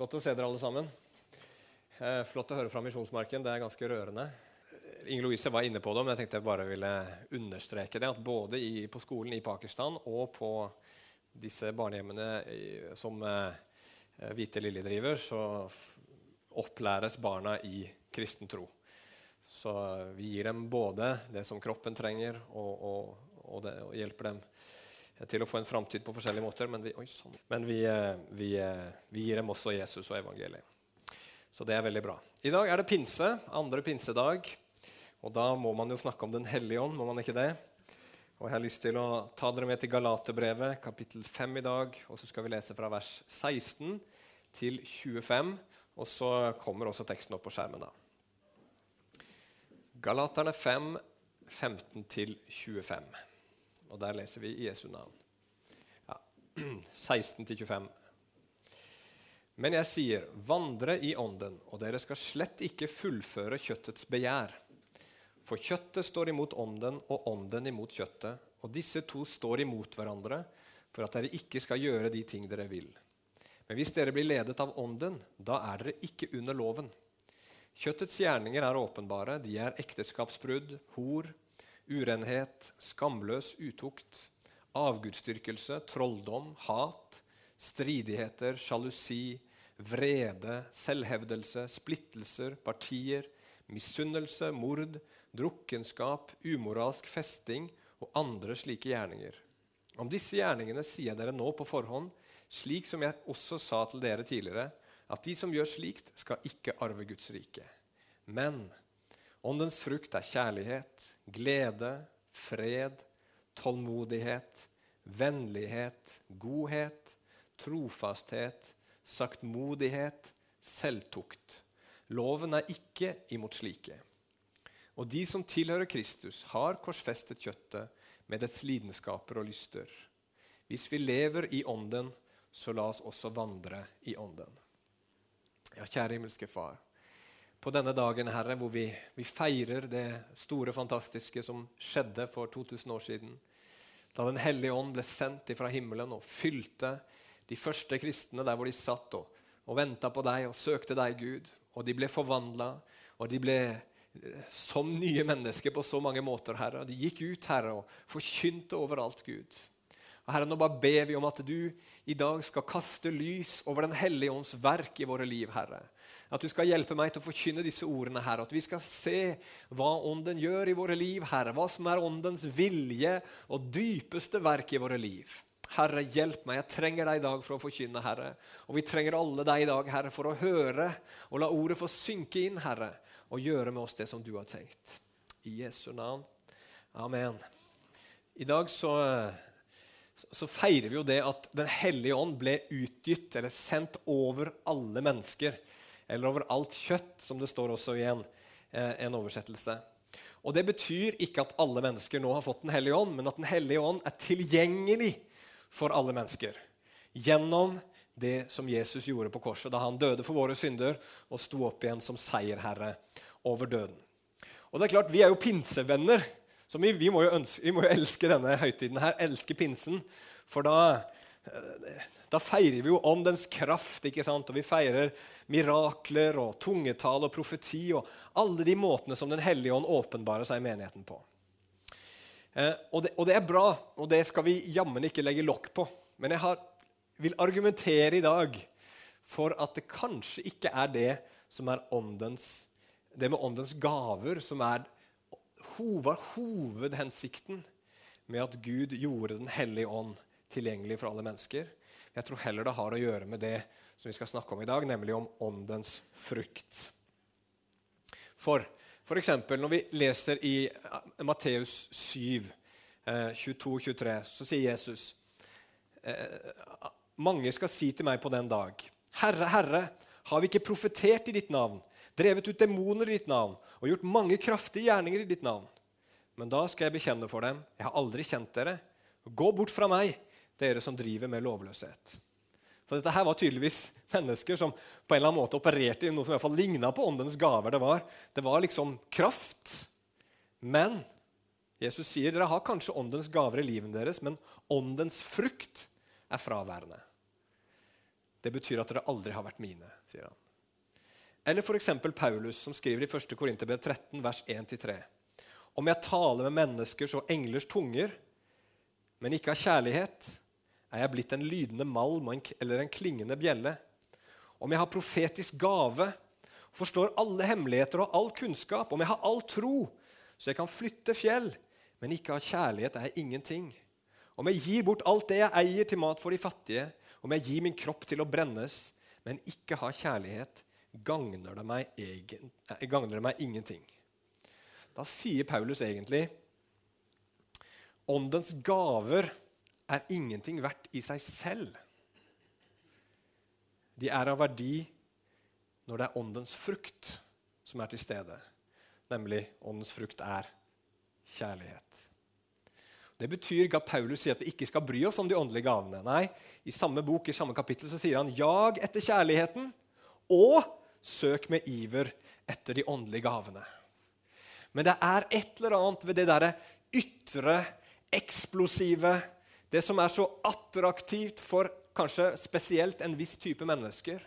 Godt å se dere alle sammen. Eh, flott å høre fra Misjonsmarken. Det er ganske rørende. Inger Louise var inne på det, men jeg tenkte jeg bare ville understreke det. At både i, på skolen i Pakistan og på disse barnehjemmene som eh, Hvite Lilje driver, så opplæres barna i kristen tro. Så vi gir dem både det som kroppen trenger, og, og, og, det, og hjelper dem til å få en framtid på forskjellige måter. Men, vi, oi, sånn. men vi, eh, vi, eh, vi, gir dem også Jesus og evangeliet. Så det er veldig bra. I dag er det pinse, andre pinsedag. Og da må man jo snakke om Den hellige ånd, må man ikke det? Og Jeg har lyst til å ta dere med til Galaterbrevet, kapittel 5 i dag. Og så skal vi lese fra vers 16 til 25. Og så kommer også teksten opp på skjermen. da. Galaterne 5, 15 til 25. Og der leser vi i Jesu navn. Ja, 16-25. Men jeg sier, vandre i ånden, og dere skal slett ikke fullføre kjøttets begjær. For kjøttet står imot ånden, og ånden imot kjøttet. Og disse to står imot hverandre, for at dere ikke skal gjøre de ting dere vil. Men hvis dere blir ledet av ånden, da er dere ikke under loven. Kjøttets gjerninger er åpenbare. De er ekteskapsbrudd, hor, urenhet, skamløs utukt, avgudsdyrkelse, trolldom, hat, stridigheter, sjalusi, vrede, selvhevdelse, splittelser, partier, misunnelse, mord, drukkenskap, umoralsk festing og andre slike gjerninger. Om disse gjerningene sier jeg dere nå på forhånd, slik som jeg også sa til dere tidligere, at de som gjør slikt, skal ikke arve Guds rike. Men Åndens frukt er kjærlighet, glede, fred, tålmodighet, vennlighet, godhet, trofasthet, saktmodighet, selvtukt. Loven er ikke imot slike. Og de som tilhører Kristus, har korsfestet kjøttet med dets lidenskaper og lyster. Hvis vi lever i Ånden, så la oss også vandre i Ånden. Ja, kjære himmelske Far på denne dagen, Herre, hvor vi, vi, feirer det store, fantastiske som skjedde for 2000 år siden. Da Den hellige ånd ble sendt ifra himmelen og fylte de første kristne der hvor de satt og, og venta på deg og søkte deg, Gud. Og de ble forvandla, og de ble eh, som nye mennesker på så mange måter, Herre. Og de gikk ut, Herre, og forkynte overalt, Gud. Og Herre, Nå bare ber vi om at du i dag skal kaste lys over Den hellige ånds verk i våre liv, Herre. At du skal hjelpe meg til å forkynne disse ordene, Herre. At vi skal se hva Ånden gjør i våre liv, Herre. Hva som er Åndens vilje og dypeste verk i våre liv. Herre, hjelp meg. Jeg trenger deg i dag for å forkynne, Herre. Og vi trenger alle deg i dag, Herre, for å høre og la ordet få synke inn, Herre, og gjøre med oss det som du har tenkt. I Jesu navn. Amen. I dag så, så feirer vi jo det at Den hellige ånd ble utgitt, eller sendt over alle mennesker eller over alt kjøtt, som det står også i en, eh, en oversettelse. Og Det betyr ikke at alle mennesker nå har fått Den hellige ånd, men at Den hellige ånd er tilgjengelig for alle mennesker gjennom det som Jesus gjorde på korset da han døde for våre synder og sto opp igjen som seierherre over døden. Og det er klart, Vi er jo pinsevenner, så vi, vi, må, ønske, vi må jo elske denne høytiden her, elske pinsen. For da, eh, da feirer vi jo åndens kraft, ikke sant? og vi feirer mirakler og tungetall og profeti og alle de måtene som Den hellige ånd åpenbarer seg i menigheten på. Eh, og, det, og, det, er bra, og det skal vi jammen ikke legge lokk på. Men jeg har, vil argumentere i dag for at det kanskje ikke er det som er åndens, det med åndens gaver som er var hovedhensikten med at Gud gjorde Den hellige ånd tilgjengelig for alle mennesker. Jeg tror heller det har å gjøre med det som vi skal snakke om i dag, nemlig om åndens frukt. For f.eks. når vi leser i eh, Matteus 7, 22-23, eh, så sier Jesus eh, Mange skal si til meg på den dag, Herre, Herre, har vi ikke profetert i ditt navn, drevet ut demoner i ditt navn og gjort mange kraftige gjerninger i ditt navn? Men da skal jeg bekjenne for dem, jeg har aldri kjent dere. Gå bort fra meg, dere som driver med lovløshet. Så dette her var tydeligvis mennesker som på en eller annen måte opererte i noe som i hvert fall ligna på åndens gaver. Det var, det var liksom kraft. Men Jesus sier dere har kanskje åndens gaver i livet deres, men åndens frukt er fraværende. det betyr at dere aldri har vært mine, sier han. Eller f.eks. Paulus, som skriver i 1. Korinterbrev 13, vers 1-3. Om jeg taler med menneskers og englers tunger, men ikke har kjærlighet, er jeg blitt en lydende malm eller en klingende bjelle. Om jeg har profetisk gave, forstår alle hemmeligheter og all kunnskap, om jeg har all tro, så jeg kan flytte fjell, men ikke har kjærlighet, er jeg ingenting. Om jeg gir bort alt det jeg eier til mat for de fattige, om jeg gir min kropp til å brennes, men ikke har kjærlighet, gagner det meg, egen, eh, gagner det meg ingenting. Da sier Paulus egentlig åndens gaver er ingenting verdt i seg selv. De er av verdi når det er åndens frukt som er til stede. Nemlig åndens frukt er kjærlighet. Det betyr ikke at Paulus sier at vi ikke skal bry oss om de åndelige gavene. Nei, I samme bok i samme kapittel så sier han jag etter kjærligheten og søk med iver etter de åndelige gavene. Men det er et eller annet ved det derre ytre, eksplosive, det som er så attraktivt for kanskje spesielt en viss type mennesker,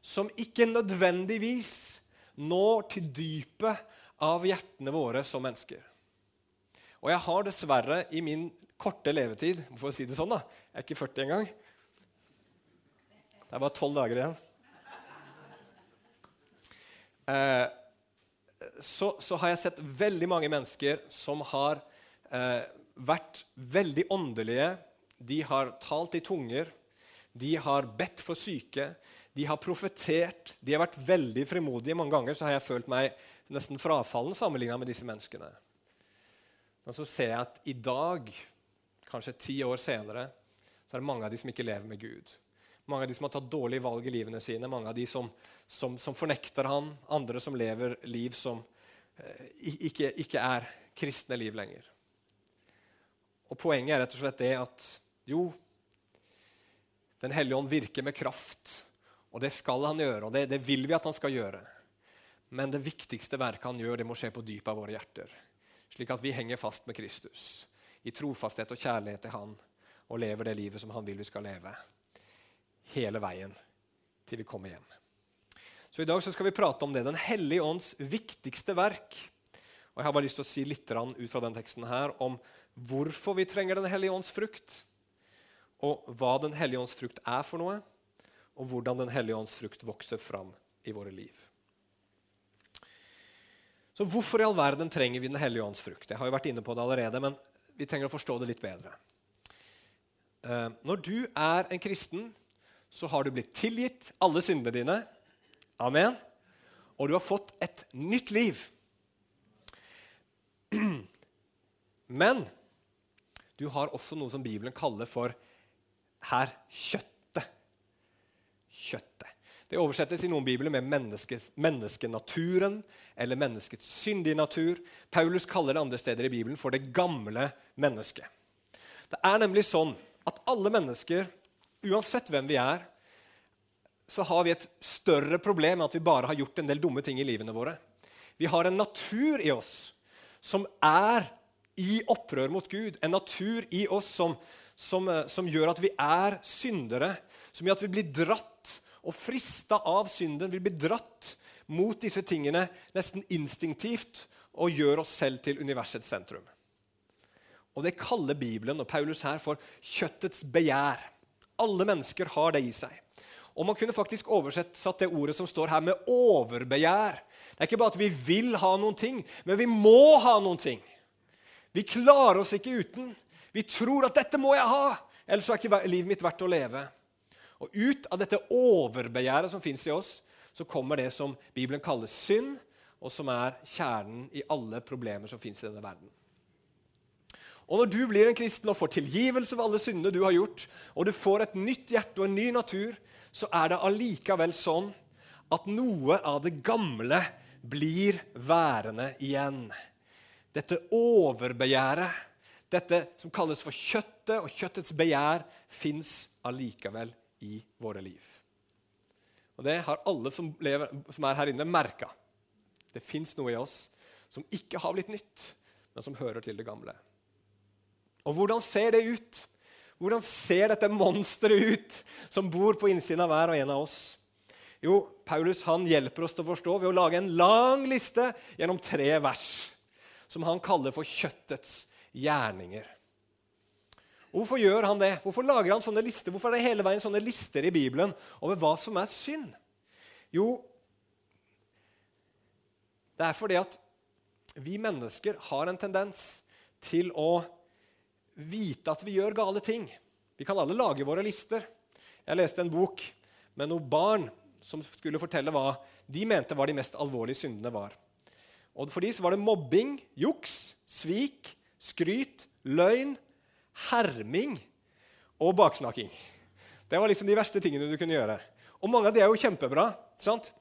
som ikke nødvendigvis når til dypet av hjertene våre som mennesker. Og jeg har dessverre i min korte levetid for å si det sånn da, Jeg er ikke 40 engang. Det er bare tolv dager igjen. Eh, så, så, har jeg sett veldig mange mennesker som har eh, vært veldig åndelige. De har talt i tunger, de har bedt for syke, de har profetert. De har vært veldig frimodige. Mange ganger så har jeg følt meg nesten frafallen sammenligna med disse menneskene. Men så ser jeg at i dag, kanskje ti år senere, så er det mange av de som ikke lever med Gud. Mange av de som har tatt dårlige valg i livene sine, mange av de som, som, som fornekter han, andre som lever liv som eh, ikke, ikke, er kristne liv lenger. Og Poenget er rett og slett det at jo, Den hellige ånd virker med kraft, og det skal han gjøre, og det, det vil vi at han skal gjøre. Men det viktigste verket han gjør, det må skje på dypet av våre hjerter. Slik at vi henger fast med Kristus i trofasthet og kjærlighet til Han og lever det livet som Han vil vi skal leve. Hele veien til vi kommer hjem. Så I dag så skal vi prate om det. Den hellige ånds viktigste verk. Og Jeg har bare lyst til å si litt ut fra den teksten her om hvorfor vi trenger Den hellige ånds frukt, og hva Den hellige ånds frukt er for noe, og hvordan Den hellige ånds frukt vokser fram i våre liv. Så hvorfor i all verden trenger vi Den hellige ånds frukt? Jeg har jo vært inne på det allerede, men vi trenger å forstå det litt bedre. Eh, når du er en kristen, så har du blitt tilgitt alle syndene dine. Amen. Og du har fått et nytt liv. Men du har også noe som Bibelen kaller for her kjøttet. Kjøttet. Det oversettes i noen bibler med menneskenaturen eller menneskets syndige natur. Paulus kaller det andre steder i Bibelen for det gamle mennesket. Det er nemlig sånn at alle mennesker, uansett hvem vi er, så har vi et større problem med at vi bare har gjort en del dumme ting i livene våre. Vi har en natur i oss som er i opprør mot Gud. En natur i oss som, som, eh, som gjør at vi er syndere, som gjør at vi blir dratt og frista av synden, Vi blir dratt mot disse tingene nesten instinktivt og gjør oss selv til universets sentrum. Og Det kaller Bibelen og Paulus her for kjøttets begjær. Alle mennesker har det i seg. Og Man kunne faktisk oversatt det ordet som står her, med overbegjær. Det er ikke bare at vi vil ha noen ting, men vi må ha noen ting. Vi klarer oss ikke uten. Vi tror at 'dette må jeg ha', ellers er ikke livet mitt verdt å leve. Og ut av dette overbegjæret som fins i oss, så kommer det som Bibelen kaller synd, og som er kjernen i alle problemer som fins i denne verden. Og Når du blir en kristen og får tilgivelse for alle syndene du har gjort, og du får et nytt hjerte og en ny natur, så er det allikevel sånn at noe av det gamle blir værende igjen. Dette overbegjæret, dette som kalles for kjøttet og kjøttets begjær, fins allikevel i våre liv. Og Det har alle som, lever, som er her inne, merka. Det fins noe i oss som ikke har blitt nytt, men som hører til det gamle. Og hvordan ser det ut? Hvordan ser dette monsteret ut som bor på innsiden av hver og en av oss? Jo, Paulus han hjelper oss til å forstå ved å lage en lang liste gjennom tre vers, som han kaller for kjøttets gjerninger. Hvorfor gjør han det? Hvorfor lager han sånne lister? Hvorfor er det hele veien sånne lister i Bibelen over hva som er synd? Jo, det er fordi at vi mennesker har en tendens til å vite at vi gjør gale ting. Vi kan alle lage våre lister. Jeg leste en bok med noen barn som skulle fortelle hva de mente var de mest alvorlige syndene var. Og For de så var det mobbing, juks, svik, skryt, løgn, herming og baksnakking. Det var liksom de verste tingene du kunne gjøre. Og mange av de er jo kjempebra. sant?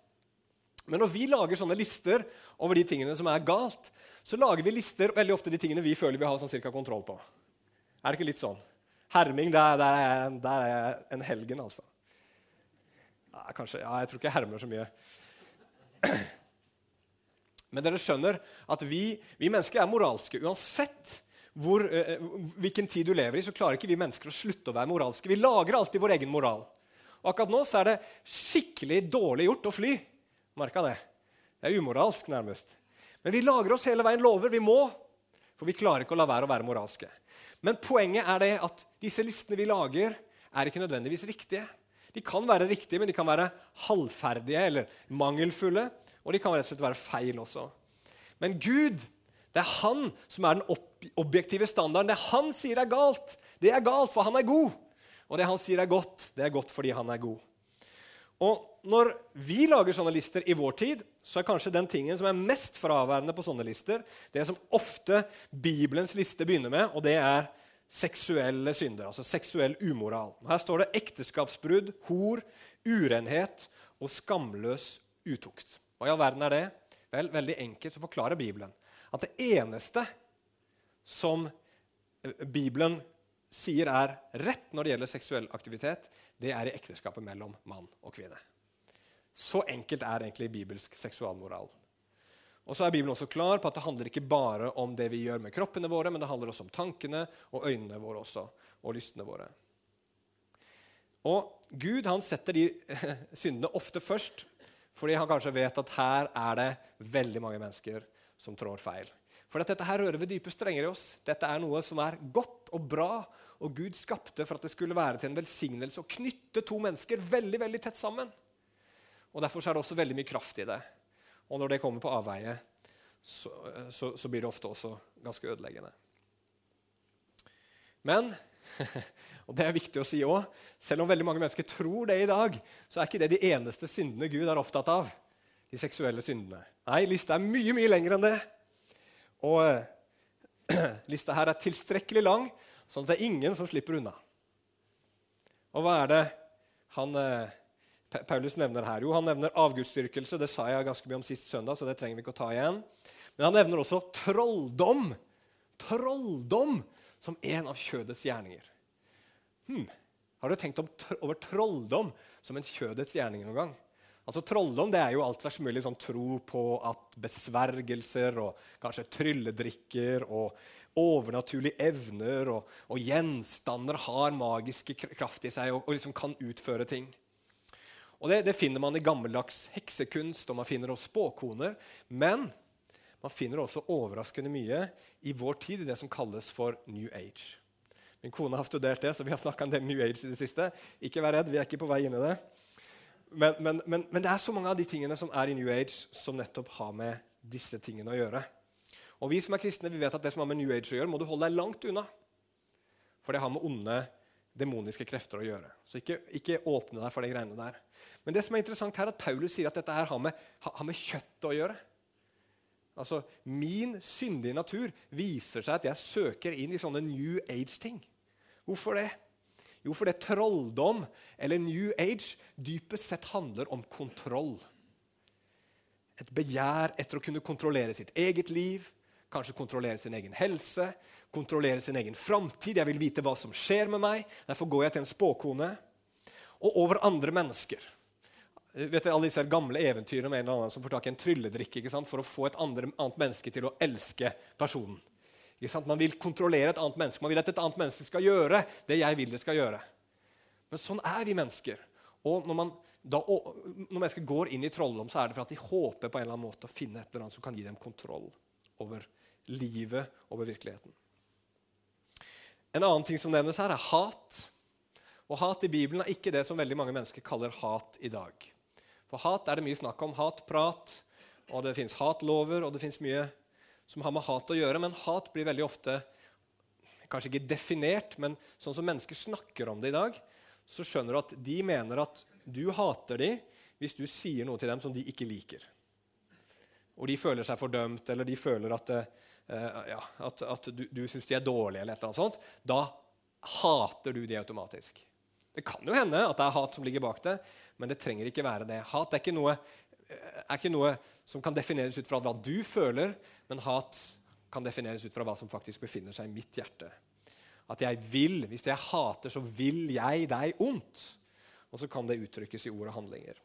Men når vi lager sånne lister over de tingene som er galt, så lager vi lister veldig ofte de tingene vi føler vi har sånn cirka kontroll på. Er det ikke litt sånn? Herming, der, der, er, der er jeg en helgen, altså. Ja, kanskje, ja, Jeg tror ikke jeg hermer så mye. Men dere skjønner at vi, vi mennesker er moralske. Uansett hvor, uh, hvilken tid du lever i, så klarer ikke vi mennesker å slutte å være moralske. Vi lager alltid vår egen moral. Og akkurat nå så er det skikkelig dårlig gjort å fly. Merka det? Det er umoralsk, nærmest. Men vi lager oss hele veien lover. Vi må, for vi klarer ikke å la være å være moralske. Men poenget er det at disse listene vi lager, er ikke nødvendigvis riktige. De kan være riktige, men de kan være halvferdige eller mangelfulle. Og de kan rett og slett være feil også. Men Gud, det er han som er den objektive standarden. Det han sier er galt, det er galt, for han er god. Og det han sier er godt, det er godt fordi han er god. Og når vi lager sånne lister i vår tid, så er kanskje den tingen som er mest fraværende på sånne lister, det som ofte Bibelens liste begynner med, og det er seksuelle synder. Altså seksuell umoral. Her står det ekteskapsbrudd, hor, urenhet og skamløs utukt. Hva i all verden er det? Vel, Veldig enkelt så forklarer Bibelen at det eneste som Bibelen sier er rett når det gjelder seksuell aktivitet, det er i ekteskapet mellom mann og kvinne. Så enkelt er egentlig bibelsk seksualmoral. Og så er Bibelen også klar på at det handler ikke bare om det vi gjør med kroppene våre, men det handler også om tankene og øynene våre også, og lystene våre. Og Gud han setter de syndene ofte først, fordi han kanskje vet at her er det veldig mange mennesker som trår feil. For dette her rører ved dype strenger i oss. Dette er noe som er godt og bra, og Gud skapte for at det skulle være til en velsignelse å knytte to mennesker veldig veldig tett sammen. Og Derfor er det også veldig mye kraft i det. Og når det kommer på avveie, så, så, så blir det ofte også ganske ødeleggende. Men og det er viktig å si også, selv om veldig mange mennesker tror det i dag, så er ikke det de eneste syndene Gud er opptatt av. De seksuelle syndene. Nei, lista er mye, mye lengre enn det. Og lista her er tilstrekkelig lang, sånn at det er ingen som slipper unna. Og hva er det han eh, Paulus nevner her? Jo, han nevner avgudsdyrkelse. Det sa jeg ganske mye om sist søndag, så det trenger vi ikke å ta igjen. Men han nevner også trolldom. Trolldom som en av kjødets gjerninger. Hmm. Har du tenkt over trolldom som en kjødets gjerning noen gang? Altså Trolldom det er jo alt slags mulig sånn tro på at besvergelser og kanskje trylledrikker og overnaturlige evner og, og gjenstander har magiske kraft i seg og, og liksom kan utføre ting. Og det, det, finner man i gammeldags heksekunst, og man finner også spåkoner. Men man finner også overraskende mye i vår tid i det som kalles for New Age. Min kone har studert det, så vi har snakka en del New Age i det siste. Ikke vær redd, vi er ikke på vei inn i det. Men, men, men, men, det er så mange av de tingene som er i New Age, som nettopp har med disse tingene å gjøre. Og Vi som er kristne, vi vet at det som har med New Age å gjøre, må du holde deg langt unna. For det har med onde, demoniske krefter å gjøre. Så ikke, ikke åpne deg for de greiene der. Men det som er interessant her, er at Paulus sier at dette her har med, har med kjøttet å gjøre. Altså, Min syndige natur viser seg at jeg søker inn i sånne New Age-ting. Hvorfor det? Jo, fordi trolldom, eller New Age, dypest sett handler om kontroll. Et begjær etter å kunne kontrollere sitt eget liv, kanskje kontrollere sin egen helse, kontrollere sin egen framtid. Jeg vil vite hva som skjer med meg. Derfor går jeg til en spåkone. Og over andre mennesker. Vet du, alle disse gamle eventyrene om en eller annen som får tak i en trylledrikk for å få et andre, annet menneske til å elske personen. Man vil kontrollere et annet menneske. Man vil at et annet menneske skal gjøre det jeg vil det skal gjøre. Men sånn er vi mennesker. Og når, man, da, når mennesker går inn i trolldom, så er det for at de håper på en eller annen måte å finne et eller annet som kan gi dem kontroll over livet, over virkeligheten. En annen ting som nevnes her, er hat. Og Hat i Bibelen er ikke det som veldig mange mennesker kaller hat i dag. For hat er det mye snakk om. Hatprat, og det fins hatlover, og det fins mye som har med hat å gjøre. Men hat blir veldig ofte kanskje ikke definert, men sånn som mennesker snakker om det i dag, så skjønner du at de mener at du hater dem hvis du sier noe til dem som de ikke liker. Og de føler seg fordømt, eller de føler at, uh, ja, at, at du, du syns de er dårlige, eller et eller annet sånt. Da hater du de automatisk. Det kan jo hende at det er hat som ligger bak det, men det trenger ikke være det. Hat er ikke noe, er ikke noe som kan defineres ut fra hva du føler, men hat kan defineres ut fra hva som faktisk befinner seg i mitt hjerte. At jeg vil, Hvis jeg hater, så vil jeg deg ondt. Og så kan det uttrykkes i ord og handlinger.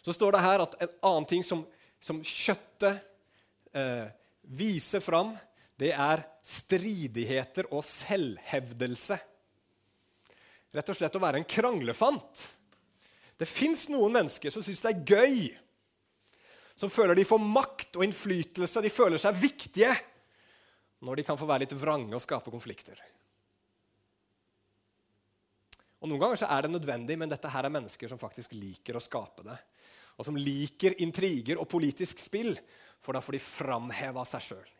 Så står det her at en annen ting som, som kjøttet eh, viser fram, det er stridigheter og selvhevdelse. Rett og slett å være en kranglefant. Det fins noen mennesker som syns det er gøy, som føler de får makt og innflytelse, de føler seg viktige når de kan få være litt vrange og skape konflikter. Og Noen ganger så er det nødvendig, men dette her er mennesker som faktisk liker å skape det. Og som liker intriger og politisk spill, for da får de framheva seg sjøl.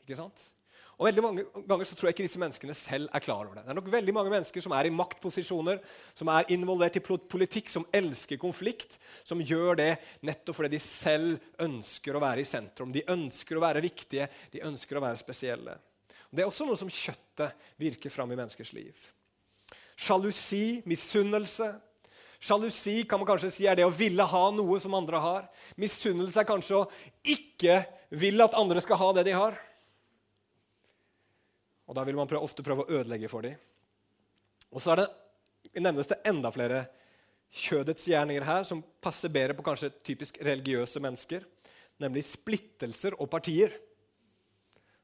Og veldig mange ganger så tror jeg ikke disse menneskene selv er klar over det. Det er nok veldig mange mennesker som er i maktposisjoner, som er involvert i politikk, som elsker konflikt, som gjør det nettopp fordi de selv ønsker å være i sentrum. De ønsker å være viktige, de ønsker å være spesielle. Det er også noe som kjøttet virker fram i menneskers liv. Sjalusi, misunnelse. Sjalusi kan man kanskje si er det å ville ha noe som andre har. Misunnelse er kanskje å ikke ville at andre skal ha det de har. Og Da vil man ofte prøve å ødelegge for dem. Og så det, nevnes det enda flere kjødets gjerninger her som passer bedre på kanskje typisk religiøse mennesker, nemlig splittelser og partier.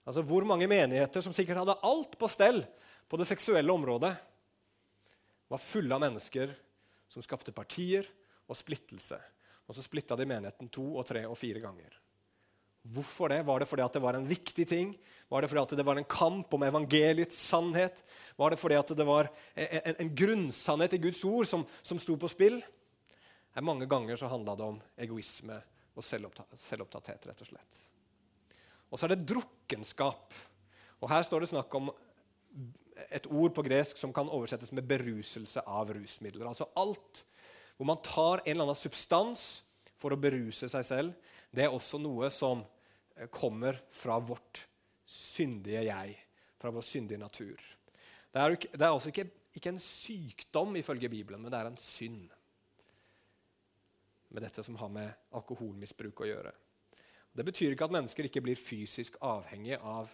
Altså Hvor mange menigheter som sikkert hadde alt på stell på det seksuelle området, var fulle av mennesker som skapte partier og splittelse. Og så splitta de menigheten to og tre og fire ganger. Hvorfor det? Var det fordi det var en viktig ting? Var det fordi det var en kamp om evangeliets sannhet? Var det fordi det var en, en grunnsannhet i Guds ord som, som sto på spill? Mange ganger så handla det om egoisme og selvopptatthet, rett og slett. Og så er det drukkenskap. Og Her står det snakk om et ord på gresk som kan oversettes med beruselse av rusmidler. Altså alt hvor man tar en eller annen substans for å beruse seg selv, det er også noe som kommer fra vårt syndige jeg, fra vår syndige natur. Det er, det er altså ikke, ikke, en sykdom ifølge Bibelen, men det er en synd. Med dette som har med alkoholmisbruk å gjøre. Det betyr ikke at mennesker ikke blir fysisk avhengige av,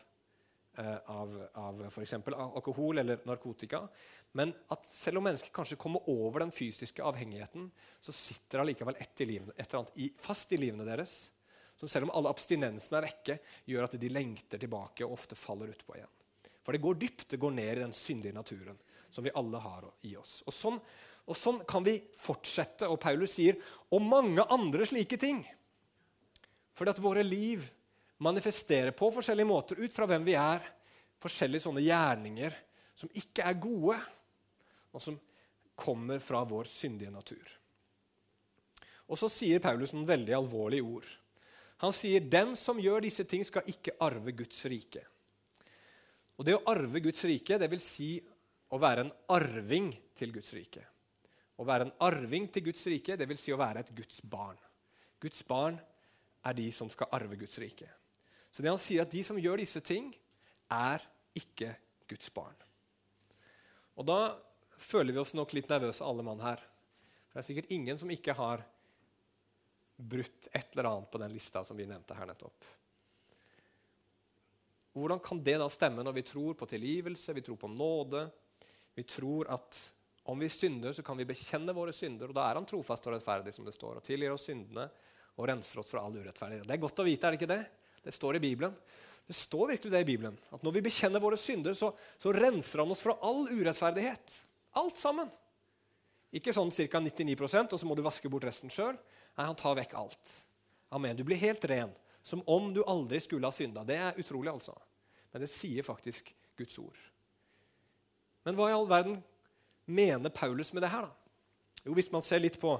eh, av, av f.eks. alkohol eller narkotika. Men at selv om mennesker kanskje kommer over den fysiske avhengigheten, så sitter allikevel et eller annet fast i livene deres som selv om alle abstinensene er vekke, gjør at de lengter tilbake og ofte faller utpå igjen. For det går dypt, det går ned i den syndige naturen som vi alle har i oss. Og sånn, og sånn kan vi fortsette. Og Paulus sier og mange andre slike ting. Fordi at våre liv manifesterer på forskjellige måter ut fra hvem vi er, forskjellige sånne gjerninger som ikke er gode, og som kommer fra vår syndige natur. Og så sier Paulus noen veldig alvorlige ord. Han sier den som gjør disse ting, skal ikke arve Guds rike. Og Det å arve Guds rike, det vil si å være en arving til Guds rike. Å være en arving til Guds rike, det vil si å være et Guds barn. Guds barn er de som skal arve Guds rike. Så det han sier at de som gjør disse ting, er ikke Guds barn. Og da føler vi oss nok litt nervøse, alle mann her. For det er sikkert ingen som ikke har brutt et eller annet på den lista som vi nevnte her nettopp. Hvordan kan det da stemme når vi tror på tilgivelse, vi tror på nåde? Vi tror at om vi synder, så kan vi bekjenne våre synder, og da er han trofast og rettferdig, som det står, og tilgir oss syndene og renser oss fra all urettferdighet. Det er godt å vite, er det ikke det? Det står i Bibelen. Det står virkelig det i Bibelen. At når vi bekjenner våre synder, så, så renser han oss fra all urettferdighet. Alt sammen. Ikke sånn ca. 99% og så må du vaske bort resten sjøl. Nei, han tar vekk alt. Amen. Du blir helt ren. Som om du aldri skulle ha synda. Det er utrolig, altså. Men det sier faktisk Guds ord. Men hva i all verden mener Paulus med det her, da? Jo, Hvis man ser litt på,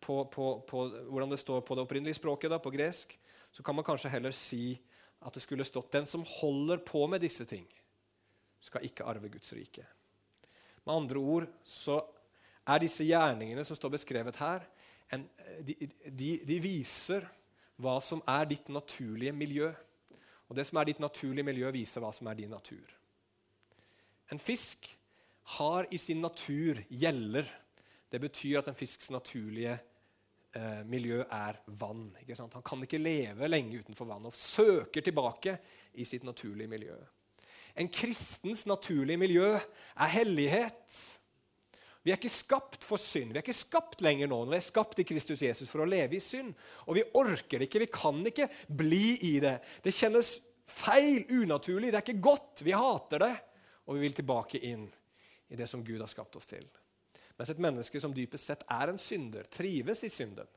på, på, på hvordan det står på det opprinnelige språket, da, på gresk, så kan man kanskje heller si at det skulle stått 'Den som holder på med disse ting, skal ikke arve Guds rike'. Med andre ord så er disse gjerningene som står beskrevet her, en, de, de, de, viser hva som er ditt naturlige miljø. Og det som er ditt naturlige miljø, viser hva som er din natur. En fisk har i sin natur gjeller. Det betyr at en fisks naturlige eh, miljø er vann. Han kan ikke leve lenge utenfor vann og søker tilbake i sitt naturlige miljø. En kristens naturlige miljø er hellighet. Vi er ikke skapt for synd. Vi er ikke skapt lenger nå. Vi er skapt i Kristus Jesus for å leve i synd. Og vi orker det ikke. Vi kan ikke bli i det. Det kjennes feil, unaturlig. Det er ikke godt. Vi hater det. Og vi vil tilbake inn i det som Gud har skapt oss til. Mens et menneske som dypest sett er en synder, trives i synden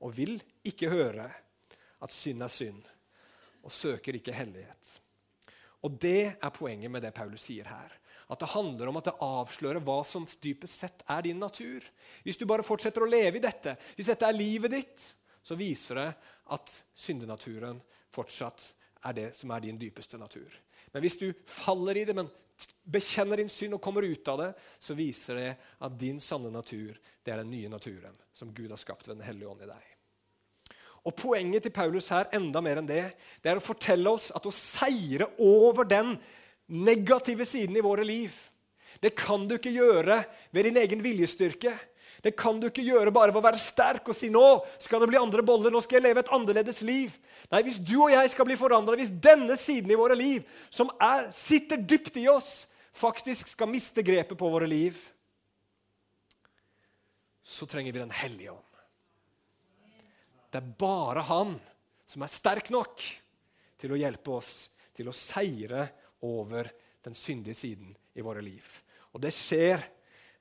og vil ikke høre at synd er synd, og søker ikke hellighet. Og Det er poenget med det Paulus sier her. At det handler om at det avslører hva som dypest sett er din natur. Hvis du bare fortsetter å leve i dette, hvis dette er livet ditt, så viser det at syndenaturen fortsatt er det som er din dypeste natur. Men hvis du faller i det, men bekjenner din synd og kommer ut av det, så viser det at din sanne natur det er den nye naturen som Gud har skapt ved Den hellige ånd i deg. Og Poenget til Paulus her enda mer enn det, det er å fortelle oss at å seire over den negative siden i våre liv, det kan du ikke gjøre ved din egen viljestyrke. Det kan du ikke gjøre bare ved å være sterk og si 'nå skal det bli andre boller', 'nå skal jeg leve et annerledes liv'. Nei, Hvis du og jeg skal bli forandra, hvis denne siden i våre liv, som er, sitter dypt i oss, faktisk skal miste grepet på våre liv, så trenger vi Den hellige ånd. Det er bare Han som er sterk nok til å hjelpe oss til å seire over den syndige siden i våre liv. Og det skjer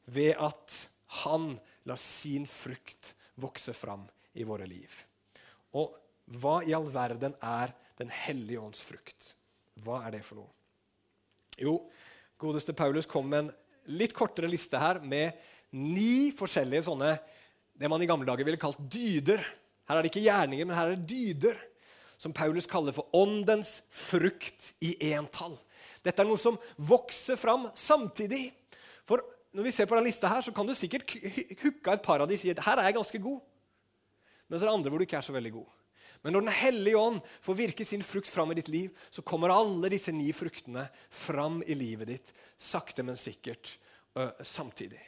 ved at Han lar sin frukt vokse fram i våre liv. Og hva i all verden er Den hellige ånds frukt? Hva er det for noe? Jo, godeste Paulus kom med en litt kortere liste her med ni forskjellige sånne det man i gamle dager ville kalt dyder. Her er det ikke gjerninger, men her er det dyder. Som Paulus kaller for åndens frukt i entall. Dette er noe som vokser fram samtidig. For når vi ser på denne lista her, så kan du sikkert hooke et par av de og si at her er jeg ganske god. Men så er det andre hvor du ikke er så veldig god. Men når Den hellige ånd får virke sin frukt fram i ditt liv, så kommer alle disse ni fruktene fram i livet ditt, sakte, men sikkert, samtidig.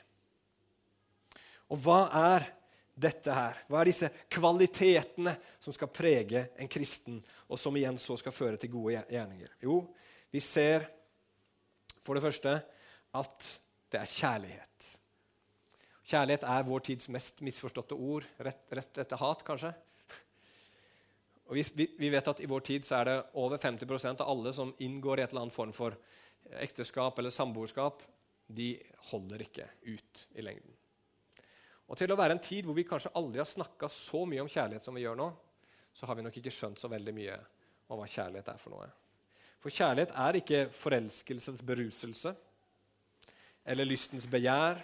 Og hva er dette her? Hva er disse kvalitetene som skal prege en kristen, og som igjen så skal føre til gode gjerninger? Jo, vi ser for det første at det er kjærlighet. Kjærlighet er vår tids mest misforståtte ord, rett, rett etter hat, kanskje. Og vi, vi, vet at I vår tid så er det over 50% av alle som inngår i et eller annet form for ekteskap eller samboerskap, de holder ikke ut i lengden. Og Til å være en tid hvor vi kanskje aldri har snakka så mye om kjærlighet som vi gjør nå, så har vi nok ikke skjønt så veldig mye om hva kjærlighet er for noe. For kjærlighet er ikke forelskelsens beruselse eller lystens begjær.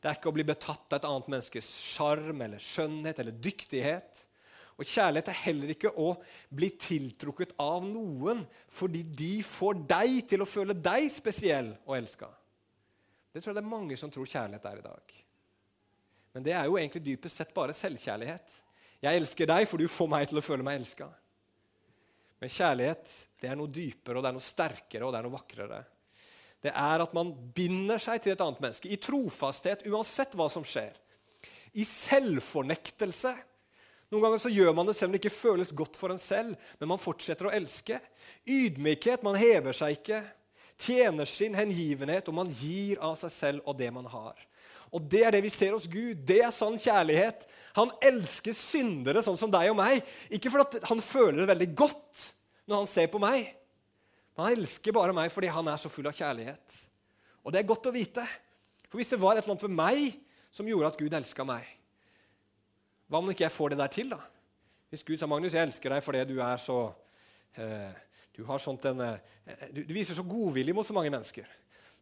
Det er ikke å bli betatt av et annet menneskes sjarm eller skjønnhet eller dyktighet. Og kjærlighet er heller ikke å bli tiltrukket av noen fordi de får deg til å føle deg spesiell og elska. Det tror jeg det er mange som tror kjærlighet er i dag. Men det er jo egentlig dypest sett bare selvkjærlighet. Jeg elsker deg, for du får meg til å føle meg elska. Men kjærlighet det er noe dypere, og det er noe sterkere og det er noe vakrere det er at man binder seg til et annet menneske i trofasthet uansett hva som skjer. I selvfornektelse. Noen ganger så gjør man det selv om det ikke føles godt for en selv, men man fortsetter å elske. Ydmykhet. Man hever seg ikke. Tjener sin hengivenhet, og man gir av seg selv og det man har. Og Det er det vi ser hos Gud. Det er sann kjærlighet. Han elsker syndere sånn som deg og meg. Ikke fordi han føler det veldig godt når han ser på meg. Men han elsker bare meg fordi han er så full av kjærlighet. Og det er godt å vite. For hvis det var et eller annet ved meg som gjorde at Gud elska meg, hva om ikke jeg får det der til, da? Hvis Gud sa, 'Magnus, jeg elsker deg fordi du er så eh, du, en, eh, du, du, viser så godvilje mot så mange mennesker.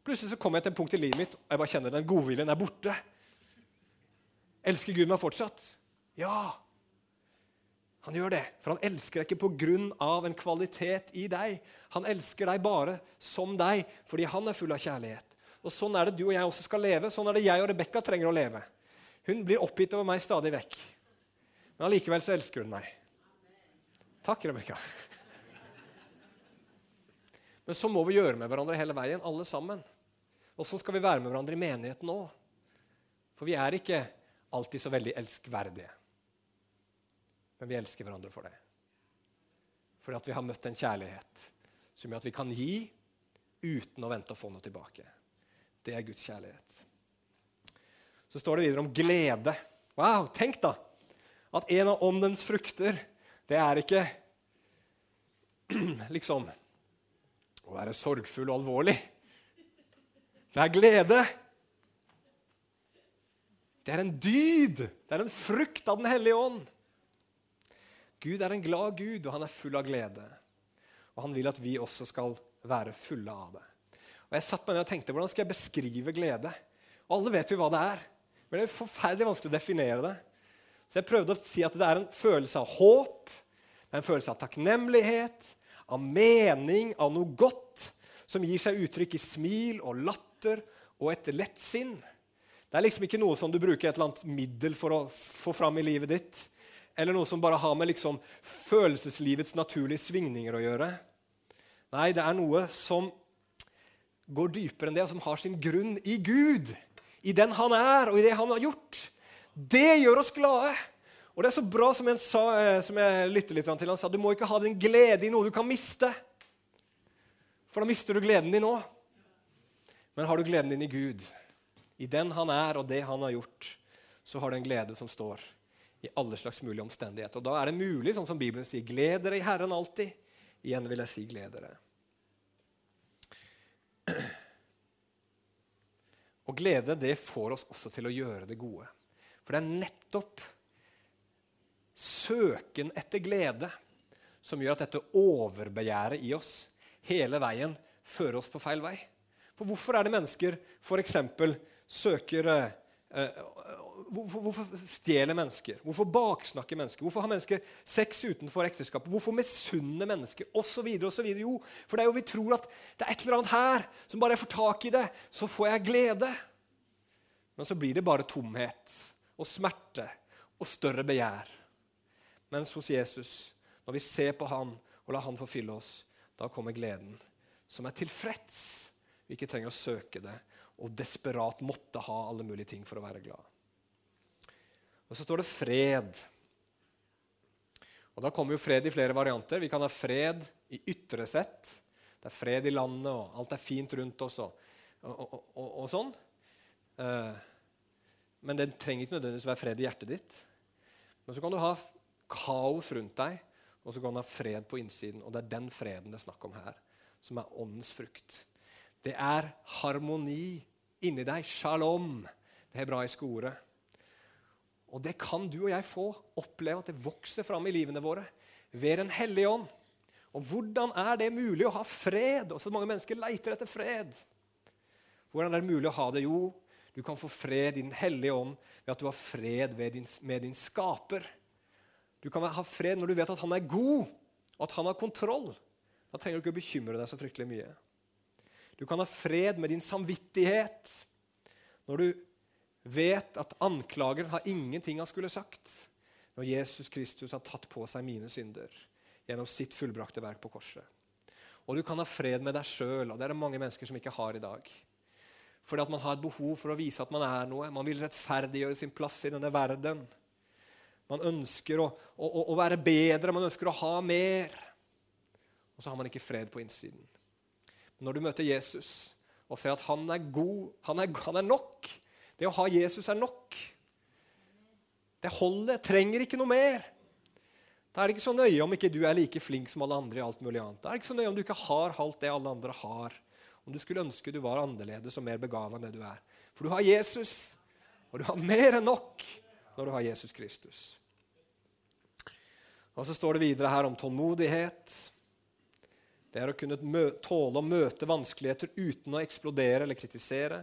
Plutselig så kommer jeg til et punkt i livet mitt og jeg bare kjenner den godviljen er borte. Elsker Gud meg fortsatt? Ja. Han gjør det, for han elsker deg ikke pga. en kvalitet i deg. Han elsker deg bare som deg fordi han er full av kjærlighet. Og Sånn er det du og jeg også skal leve. Sånn er det jeg og Rebekka trenger å leve. Hun blir oppgitt over meg stadig vekk. Men allikevel så elsker hun meg. Takk, Rebekka. Men så må vi gjøre med hverandre hele veien, alle sammen. Og så skal vi være med hverandre i menigheten òg. For vi er ikke alltid så veldig elskverdige. Men vi elsker hverandre for det. Fordi at vi har møtt en kjærlighet som gjør at vi kan gi uten å vente å få noe tilbake. Det er Guds kjærlighet. Så står det videre om glede. Wow, tenk da! At en av åndens frukter, det er ikke liksom å være sorgfull og alvorlig. Det er glede. Det er en dyd. Det er en frukt av Den hellige ånd. Gud er en glad Gud, og han er full av glede. Og han vil at vi også skal være fulle av det. Og Jeg satt meg ned og tenkte hvordan skal jeg beskrive glede. Og Alle vet jo hva det er, men det er forferdelig vanskelig å definere det. Så jeg prøvde å si at det er en følelse av håp, det er en følelse av takknemlighet, av mening, av noe godt, som gir seg uttrykk i smil og latter og et lett sinn. Det er liksom ikke noe som du bruker et eller annet middel for å få fram i livet ditt, eller noe som bare har med liksom følelseslivets naturlige svingninger å gjøre. Nei, det er noe som går dypere enn det, og som har sin grunn i Gud. I den han er, og i det han har gjort. Det gjør oss glade. Og det er så bra som, sa, eh, som jeg lytter litt til. Han sa du må ikke ha din glede i noe du kan miste. For da mister du gleden din òg. Men har du gleden din i Gud, i den han er, og det han har gjort, så har du en glede som står i alle slags mulige omstendigheter. Og da er det mulig, sånn som Bibelen sier, gled dere i Herren alltid. Igjen vil jeg si gled dere. Og glede det får oss også til å gjøre det gode. For det er nettopp søken etter glede som gjør at dette overbegjæret i oss hele veien fører oss på feil vei. For hvorfor er det mennesker f.eks. søker eh, eh, Hvorfor, hvorfor stjeler mennesker? Hvorfor baksnakker mennesker? Hvorfor har mennesker sex utenfor ekteskapet? Hvorfor misunner mennesker? Og så videre, og så videre. Jo, for det er jo vi tror at det er et eller annet her som bare jeg får tak i det, så får jeg glede. Men så blir det bare tomhet og smerte og større begjær. Mens hos Jesus, når vi ser på han og lar han forfylle oss, da kommer gleden, som er tilfreds. Vi ikke trenger å søke det og desperat måtte ha alle mulige ting for å være glad. Og så står det fred. Og Da kommer jo fred i flere varianter. Vi kan ha fred i ytre sett. Det er fred i landet, og alt er fint rundt oss. og, og, og, og sånn. Eh, men det trenger ikke nødvendigvis være fred i hjertet ditt. Men så kan du ha kaos rundt deg, og så kan du ha fred på innsiden. Og det er den freden det er snakk om her, som er åndens frukt. Det er harmoni inni deg. Shalom, det hebraiske ordet. Og det kan du og jeg få oppleve at det vokser fram i livene våre ved Den hellige ånd. Og hvordan er det mulig å ha fred? Og så mange mennesker leiter etter fred. Hvordan er det mulig å ha det? Jo, du kan få fred i Den hellige ånd ved at du har fred din, med din skaper. Du kan ha fred når du vet at han er god, og at han har kontroll. Da trenger du ikke å bekymre deg så fryktelig mye. Du kan ha fred med din samvittighet når du vet at anklageren har ingenting han skulle sagt når Jesus Kristus har tatt på seg mine synder gjennom sitt fullbrakte verk på korset. Og du kan ha fred med deg sjøl, og det er det mange mennesker som ikke har i dag. Fordi at man har et behov for å vise at man er noe. Man vil rettferdiggjøre sin plass i denne verden. Man ønsker å, å, å være bedre, man ønsker å ha mer. Og så har man ikke fred på innsiden. Når du møter Jesus og ser at han er god, han er, han er nok, det å ha Jesus er nok. Det holder. Trenger ikke noe mer. Da er det ikke så nøye om ikke du er like flink som alle andre. i alt mulig annet. Da er det ikke så nøye om du ikke har alt det alle andre har. Om du skulle ønske du var annerledes og mer begava enn det du er. For du har Jesus, og du har mer enn nok når du har Jesus Kristus. Og Så står det videre her om tålmodighet. Det er å kunne tåle å møte vanskeligheter uten å eksplodere eller kritisere.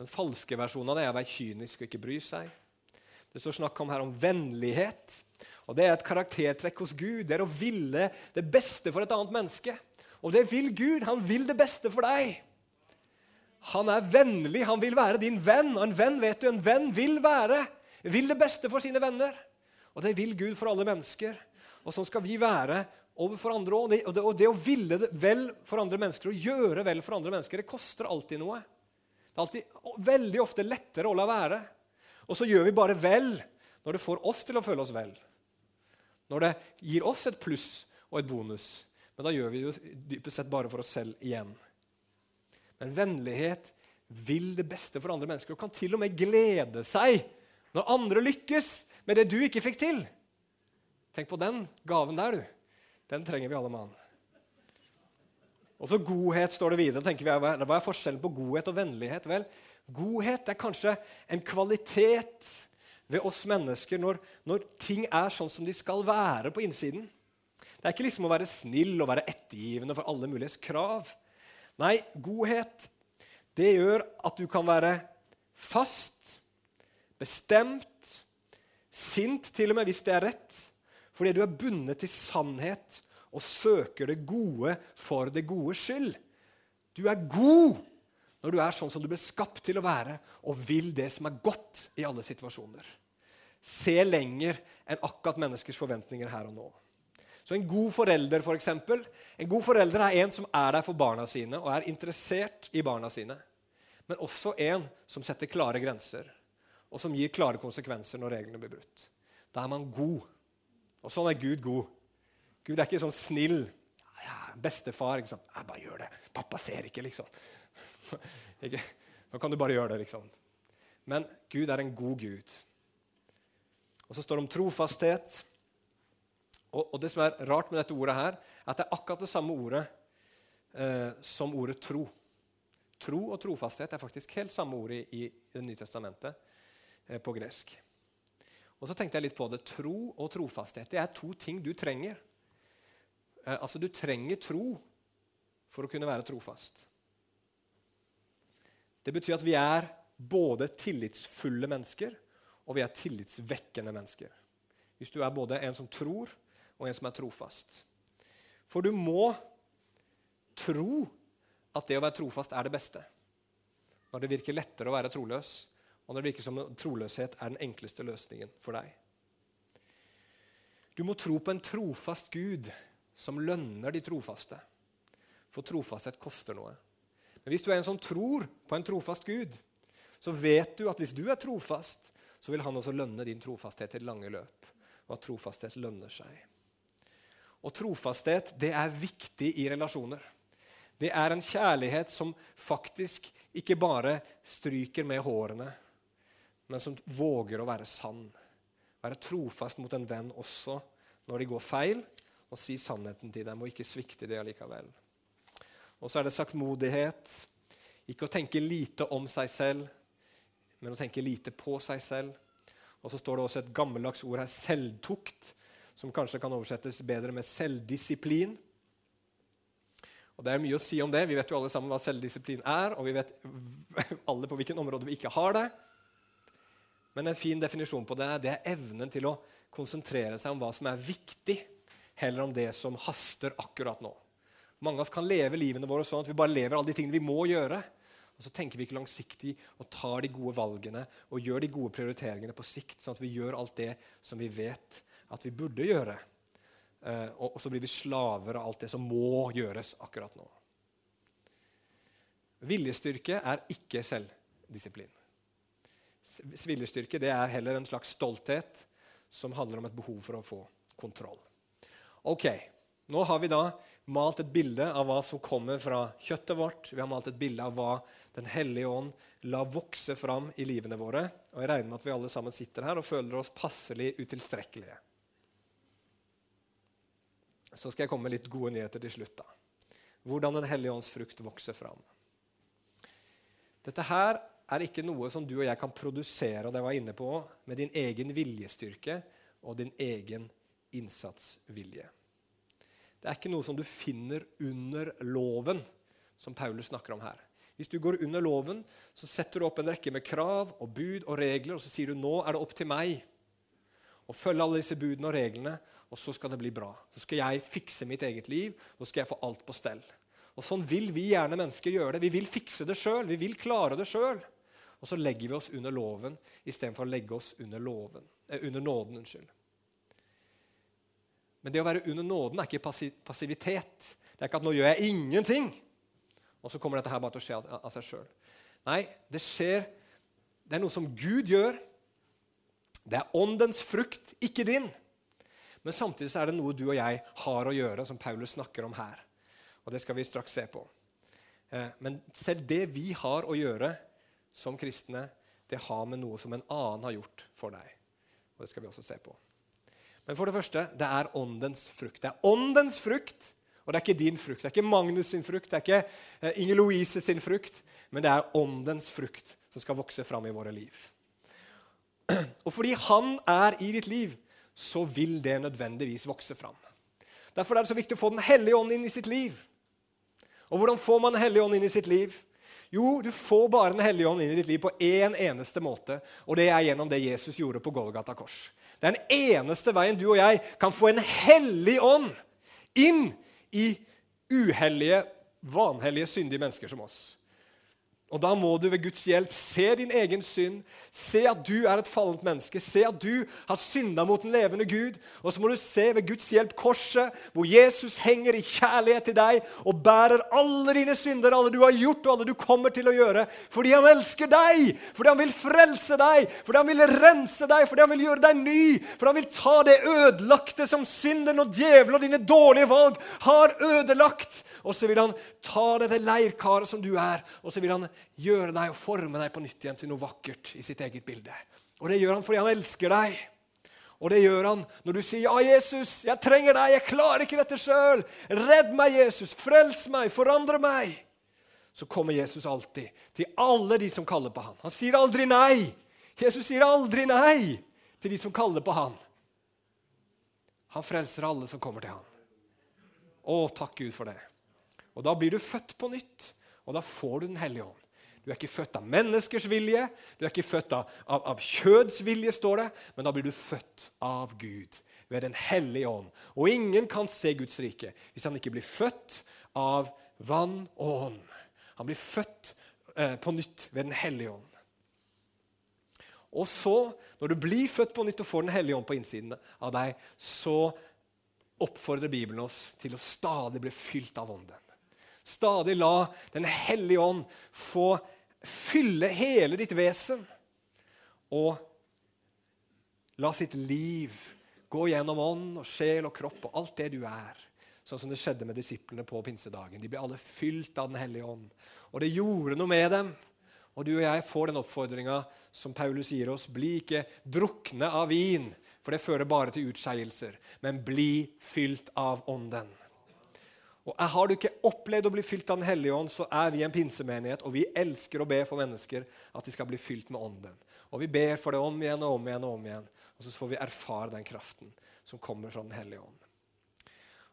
Den falske versjonen av det er å være kynisk og ikke bry seg. Det står snakk om her om vennlighet. Og Det er et karaktertrekk hos Gud. Det er å ville det beste for et annet menneske. Og det vil Gud. Han vil det beste for deg. Han er vennlig, han vil være din venn. Og en venn vet du, en venn vil være, vil det beste for sine venner. Og det vil Gud for alle mennesker. Og sånn skal vi være overfor andre òg. Og, og, det å ville det vel for andre mennesker, og gjøre vel for andre mennesker, det koster alltid noe. Det er alltid veldig ofte lettere å la være. Og så gjør vi bare vel når det får oss til å føle oss vel. Når det gir oss et pluss og et bonus. Men da gjør vi det dypest sett bare for oss selv igjen. Men vennlighet vil det beste for andre mennesker og kan til og med glede seg når andre lykkes med det du ikke fikk til. Tenk på den gaven der, du. Den trenger vi alle mann. Og så godhet står det videre. tenker vi, Hva er forskjellen på godhet og vennlighet? Vel, Godhet er kanskje en kvalitet ved oss mennesker når, når, ting er sånn som de skal være på innsiden. Det er ikke liksom å være snill og være ettergivende for alle muliges krav. Nei, godhet det gjør at du kan være fast, bestemt, sint til og med hvis det er rett, fordi du er bundet til sannhet og søker det gode for det gode skyld. Du er god når du er sånn som du ble skapt til å være, og vil det som er godt i alle situasjoner. Se lenger enn akkurat menneskers forventninger her og nå. Så En god forelder for eksempel, en god forelder er en som er der for barna sine og er interessert i barna sine. Men også en som setter klare grenser, og som gir klare konsekvenser når reglene blir brutt. Da er man god. Og sånn er Gud god. Gud er ikke sånn snill. Ja, bestefar. ikke? Jeg bare gjør det. Pappa ser ikke, liksom. Nå kan du bare gjøre det, liksom. Men Gud er en god Gud. Og så står det om trofasthet. Og, og, det som er rart med dette ordet, her, er at det er akkurat det samme ordet eh, som ordet tro. Tro og trofasthet er faktisk helt samme ord i, i Det nye testamentet eh, på gresk. Og så tenkte jeg litt på det. Tro og trofasthet det er to ting du trenger. Eh, altså, Du trenger tro for å kunne være trofast. Det betyr at vi er både tillitsfulle mennesker og vi er tillitsvekkende mennesker. Hvis du er både en som tror, og en som er trofast. For du må tro at det å være trofast er det beste. Når det virker lettere å være troløs, og når det virker som troløshet er den enkleste løsningen for deg. Du må tro på en trofast Gud som lønner de trofaste. For trofasthet koster noe. Men hvis du er en som tror på en trofast Gud, så vet du at hvis du er trofast, så vil han også lønne din trofasthet i det lange løp. Og at trofasthet lønner seg. Og trofasthet det er viktig i relasjoner. Det er en kjærlighet som faktisk ikke bare stryker med hårene, men som våger å være sann. Være trofast mot en venn også når de går feil, og si sannheten til dem og ikke svikte det allikevel. Og så er det saktmodighet. Ikke å tenke lite om seg selv, men å tenke lite på seg selv. Og så står det også et gammeldags ord her, selvtukt, som kanskje kan oversettes bedre med selvdisiplin. Og Det er mye å si om det. Vi vet jo alle sammen hva selvdisiplin er, og vi vet alle på hvilken område vi ikke har det. Men en fin definisjon på det, det er evnen til å konsentrere seg om hva som er viktig, heller om det som haster akkurat nå. Mange av oss kan leve livene våre sånn at vi bare lever alle de tingene vi må gjøre. Og så tenker vi ikke langsiktig og tar de gode valgene og gjør de gode prioriteringene på sikt, sånn at vi gjør alt det som vi vet at vi burde gjøre. Eh, og så blir vi slaver av alt det som må gjøres akkurat nå. Viljestyrke er ikke selvdisiplin. Viljestyrke det er heller en slags stolthet som handler om et behov for å få kontroll. Ok, Nå har vi da malt et bilde av hva som kommer fra kjøttet vårt. Vi har malt et bilde av hva Den hellige ånd la vokse fram i livene våre. Og Jeg regner med at vi alle sammen sitter her og føler oss passelig utilstrekkelige. så skal jeg komme med litt gode nyheter til slutt. da. Hvordan Den hellige ånds frukt vokser fram. Dette her er ikke noe som du og jeg kan produsere og det var jeg inne på, med din egen viljestyrke og din egen innsatsvilje. Det er ikke noe som du finner under loven, som Paulus snakker om her. Hvis du går under loven, så setter du opp en rekke med krav og bud og regler, og så sier du nå er det opp til meg å følge alle disse budene og reglene, og så skal det bli bra. Så skal jeg fikse mitt eget liv, og så skal jeg få alt på stell. Og Sånn vil vi gjerne mennesker gjøre det. Vi vil fikse det sjøl. Vi vil klare det sjøl. Og så legger vi oss under loven istedenfor å legge oss under, loven, eh, under nåden. unnskyld. Men det å være under nåden er ikke passivitet. Det er ikke at 'nå gjør jeg ingenting', og så kommer dette her bare til å skje av, seg sjøl. Nei, det skjer Det er noe som Gud gjør. Det er åndens frukt, ikke din. Men samtidig så er det noe du og jeg har å gjøre, som Paulus snakker om her. Og Det skal vi straks se på. Eh, men selv det vi har å gjøre som kristne, det har med noe som en annen har gjort for deg. Og Det skal vi også se på. Men for det første, det er åndens frukt. Det er åndens frukt, og det er ikke din frukt. Det er ikke Magnus sin frukt, det er ikke eh, Inger Louise sin frukt, men det er åndens frukt som skal vokse fram i våre liv. Og fordi han er i ditt liv, så vil det nødvendigvis vokse fram. Derfor er det så viktig å få Den hellige ånd inn i sitt liv. Og hvordan får man Den hellige ånd inn i sitt liv? Jo, du får bare Den hellige ånd inn i ditt liv på én en eneste måte, og det er gjennom det Jesus gjorde på Golgata kors. Det er den eneste veien du og jeg kan få en hellig ånd inn i uhellige, vanhellige, syndige mennesker som oss. Og Da må du ved Guds hjelp se din egen synd, se at du er et fallent menneske, se at du har synda mot den levende Gud. Og så må du se ved Guds hjelp korset, hvor Jesus henger i kjærlighet til deg og bærer alle dine synder, alle du har gjort og alle du kommer til å gjøre, fordi han elsker deg, fordi han vil frelse deg, fordi han vil rense deg, fordi han vil gjøre deg ny, fordi han vil ta det ødelagte som synden og djevelen og dine dårlige valg har ødelagt. Og så vil han ta dette leirkaret som du er, og så vil han gjøre deg og forme deg på nytt igjen til noe vakkert i sitt eget bilde. Og det gjør han fordi han elsker deg. Og det gjør han når du sier, 'Ja, Jesus, jeg trenger deg. Jeg klarer ikke dette sjøl.' 'Redd meg, Jesus. Frels meg. Forandre meg.' Så kommer Jesus alltid til alle de som kaller på han. Han sier aldri nei. Jesus sier aldri nei til de som kaller på han. Han frelser alle som kommer til han. Å, takk Gud for det. Og da blir du født på nytt, og da får du Den hellige ånd. Du er ikke født av menneskers vilje, du er ikke født av, av, kjøds vilje, står det, men da blir du født av Gud ved Den hellige ånd. Og ingen kan se Guds rike hvis han ikke blir født av vann og ånd. Han blir født eh, på nytt ved Den hellige ånd. Og så, når du blir født på nytt og får Den hellige ånd på innsiden av deg, så oppfordrer Bibelen oss til å stadig bli fylt av ånden. Stadig la Den hellige ånd få fylle hele ditt vesen. Og la sitt liv gå gjennom ånd og sjel og kropp og alt det du er. Sånn som det skjedde med disiplene på pinsedagen. De ble alle fylt av Den hellige ånd. Og det gjorde noe med dem. Og du og jeg får den oppfordringa som Paulus gir oss. Bli ikke drukne av vin, for det fører bare til utskeielser. Men bli fylt av Ånden. Og Har du ikke opplevd å bli fylt av Den hellige ånd, så er vi en pinsemenighet, og vi elsker å be for mennesker at de skal bli fylt med Ånden. Og Vi ber for det om igjen og om igjen, og om igjen, og så får vi erfare den kraften som kommer fra Den hellige ånd.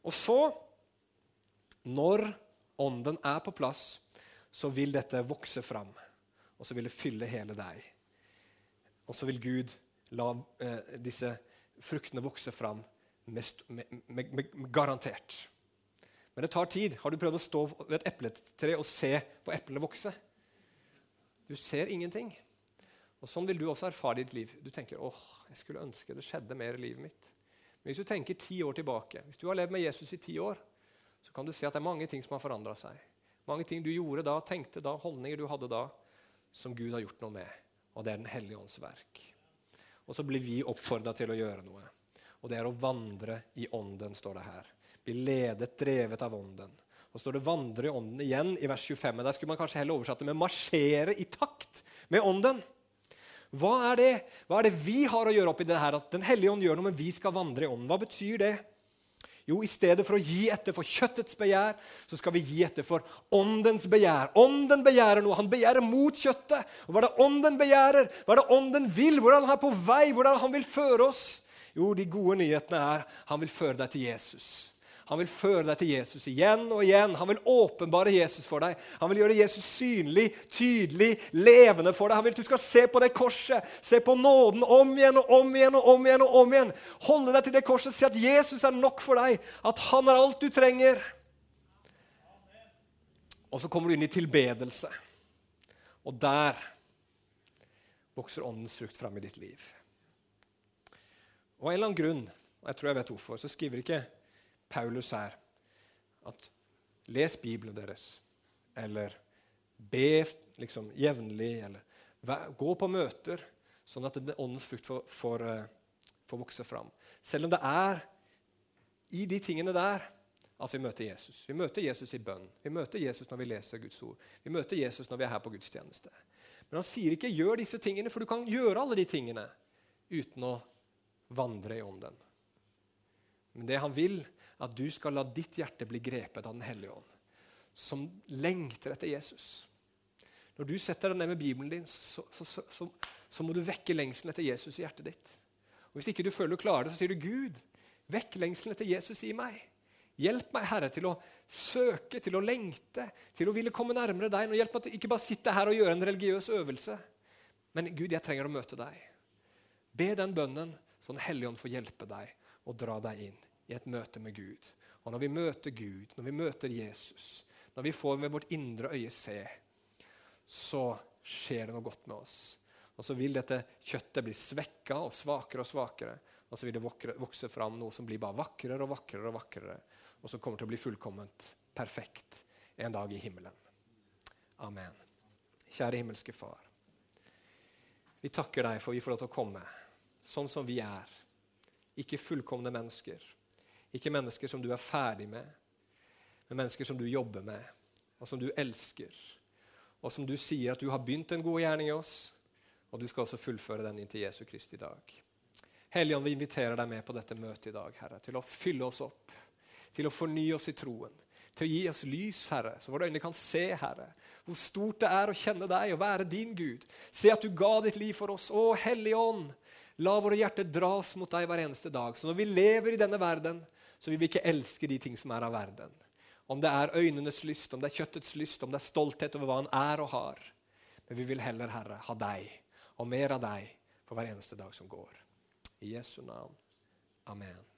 Og så, når Ånden er på plass, så vil dette vokse fram, og så vil det fylle hele deg. Og så vil Gud la eh, disse fruktene vokse fram med, med, med, garantert. Men det tar tid. Har du prøvd å stå ved et epletre og se på eplene vokse? Du ser ingenting. Og Sånn vil du også erfare ditt liv. Du tenker åh, jeg skulle ønske det skjedde mer i livet mitt. Men hvis du tenker ti år tilbake, hvis du har levd med Jesus i ti år, så kan du se at det er mange ting som har forandra seg. Mange ting du gjorde da, tenkte da, holdninger du hadde da, som Gud har gjort noe med. Og det er Den hellige ånds verk. Og så blir vi oppfordra til å gjøre noe. Og det er å vandre i ånden, står det her blir ledet, drevet av Ånden. Og så står det 'vandre i Ånden' igjen i vers 25. Men der skulle man kanskje heller oversatt det med 'marsjere i takt med Ånden'. Hva er det Hva er det vi har å gjøre oppi det her? At Den hellige ånd gjør noe, men vi skal vandre i Ånden. Hva betyr det? Jo, i stedet for å gi etter for kjøttets begjær, så skal vi gi etter for åndens begjær. Ånden begjærer noe. Han begjærer mot kjøttet. Og Hva er det ånden begjærer? Hva er det ånden vil? Hvordan han er på vei? Hvordan han vil føre oss? Jo, de gode nyhetene er han vil føre deg til Jesus. Han vil føre deg til Jesus igjen og igjen. Han vil åpenbare Jesus for deg. Han vil gjøre Jesus synlig, tydelig, levende for deg. Han vil at du skal se på det korset, se på nåden om igjen og om igjen og om igjen. og om igjen. Holde deg til det korset, si at Jesus er nok for deg, at han er alt du trenger. Og så kommer du inn i tilbedelse. Og der vokser åndens frukt fram i ditt liv. Og av en eller annen grunn, og jeg tror jeg vet hvorfor, så skriver ikke Paulus her at les Bibelen deres, eller be liksom, jevnlig, eller gå på møter, sånn at åndens frukt får, får, eh, får vokse fram. Selv om det er i de tingene der at vi møter Jesus. Vi møter Jesus i bønn. Vi møter Jesus når vi leser Guds ord. Vi møter Jesus når vi er her på gudstjeneste. Men han sier ikke 'gjør disse tingene', for du kan gjøre alle de tingene uten å vandre i ånden. Men det han vil, at du skal la ditt hjerte bli grepet av Den hellige ånd, som lengter etter Jesus. Når du setter deg ned med Bibelen din, så, så, så, så må du vekke lengselen etter Jesus i hjertet ditt. Og Hvis ikke du føler du klarer det, så sier du, 'Gud, vekk lengselen etter Jesus i meg.' Hjelp meg, Herre, til å søke, til å lengte, til å ville komme nærmere deg. Og hjelp meg til ikke bare sitte her og gjøre en religiøs øvelse. Men Gud, jeg trenger å møte deg. Be den bønnen, så Den hellige ånd får hjelpe deg og dra deg inn i et møte med Gud. Og når vi møter Gud, når vi møter Jesus, når vi får med vårt indre øye se, så skjer det noe godt med oss. Og så vil dette kjøttet bli svekka og svakere og svakere. Og så vil det vokse fram noe som blir bare vakrere og vakrere, og vakrere, og som kommer til å bli fullkomment perfekt en dag i himmelen. Amen. Kjære himmelske Far. Vi takker deg for vi får lov til å komme sånn som vi er. Ikke fullkomne mennesker, ikke mennesker som du er ferdig med, men mennesker som du jobber med, og som du elsker. Og som du sier at du har begynt en god gjerning i oss, og du skal også fullføre den inntil Jesu Kristi dag. Helligånd, vi inviterer deg med på dette møtet i dag, Herre, til å fylle oss opp, til å fornye oss i troen, til å gi oss lys, Herre, så våre øyne kan se, Herre, hvor stort det er å kjenne deg og være din Gud. Se at du ga ditt liv for oss. Å, Hellige Ånd, la våre hjerter dras mot deg hver eneste dag. Så når vi lever i denne verden, så vi vil ikke elske de ting som er av verden. Om det er øynenes lyst, om det er kjøttets lyst, om det er stolthet over hva han er og har. Men vi vil heller, Herre, ha deg og mer av deg for hver eneste dag som går. I Jesu navn. Amen.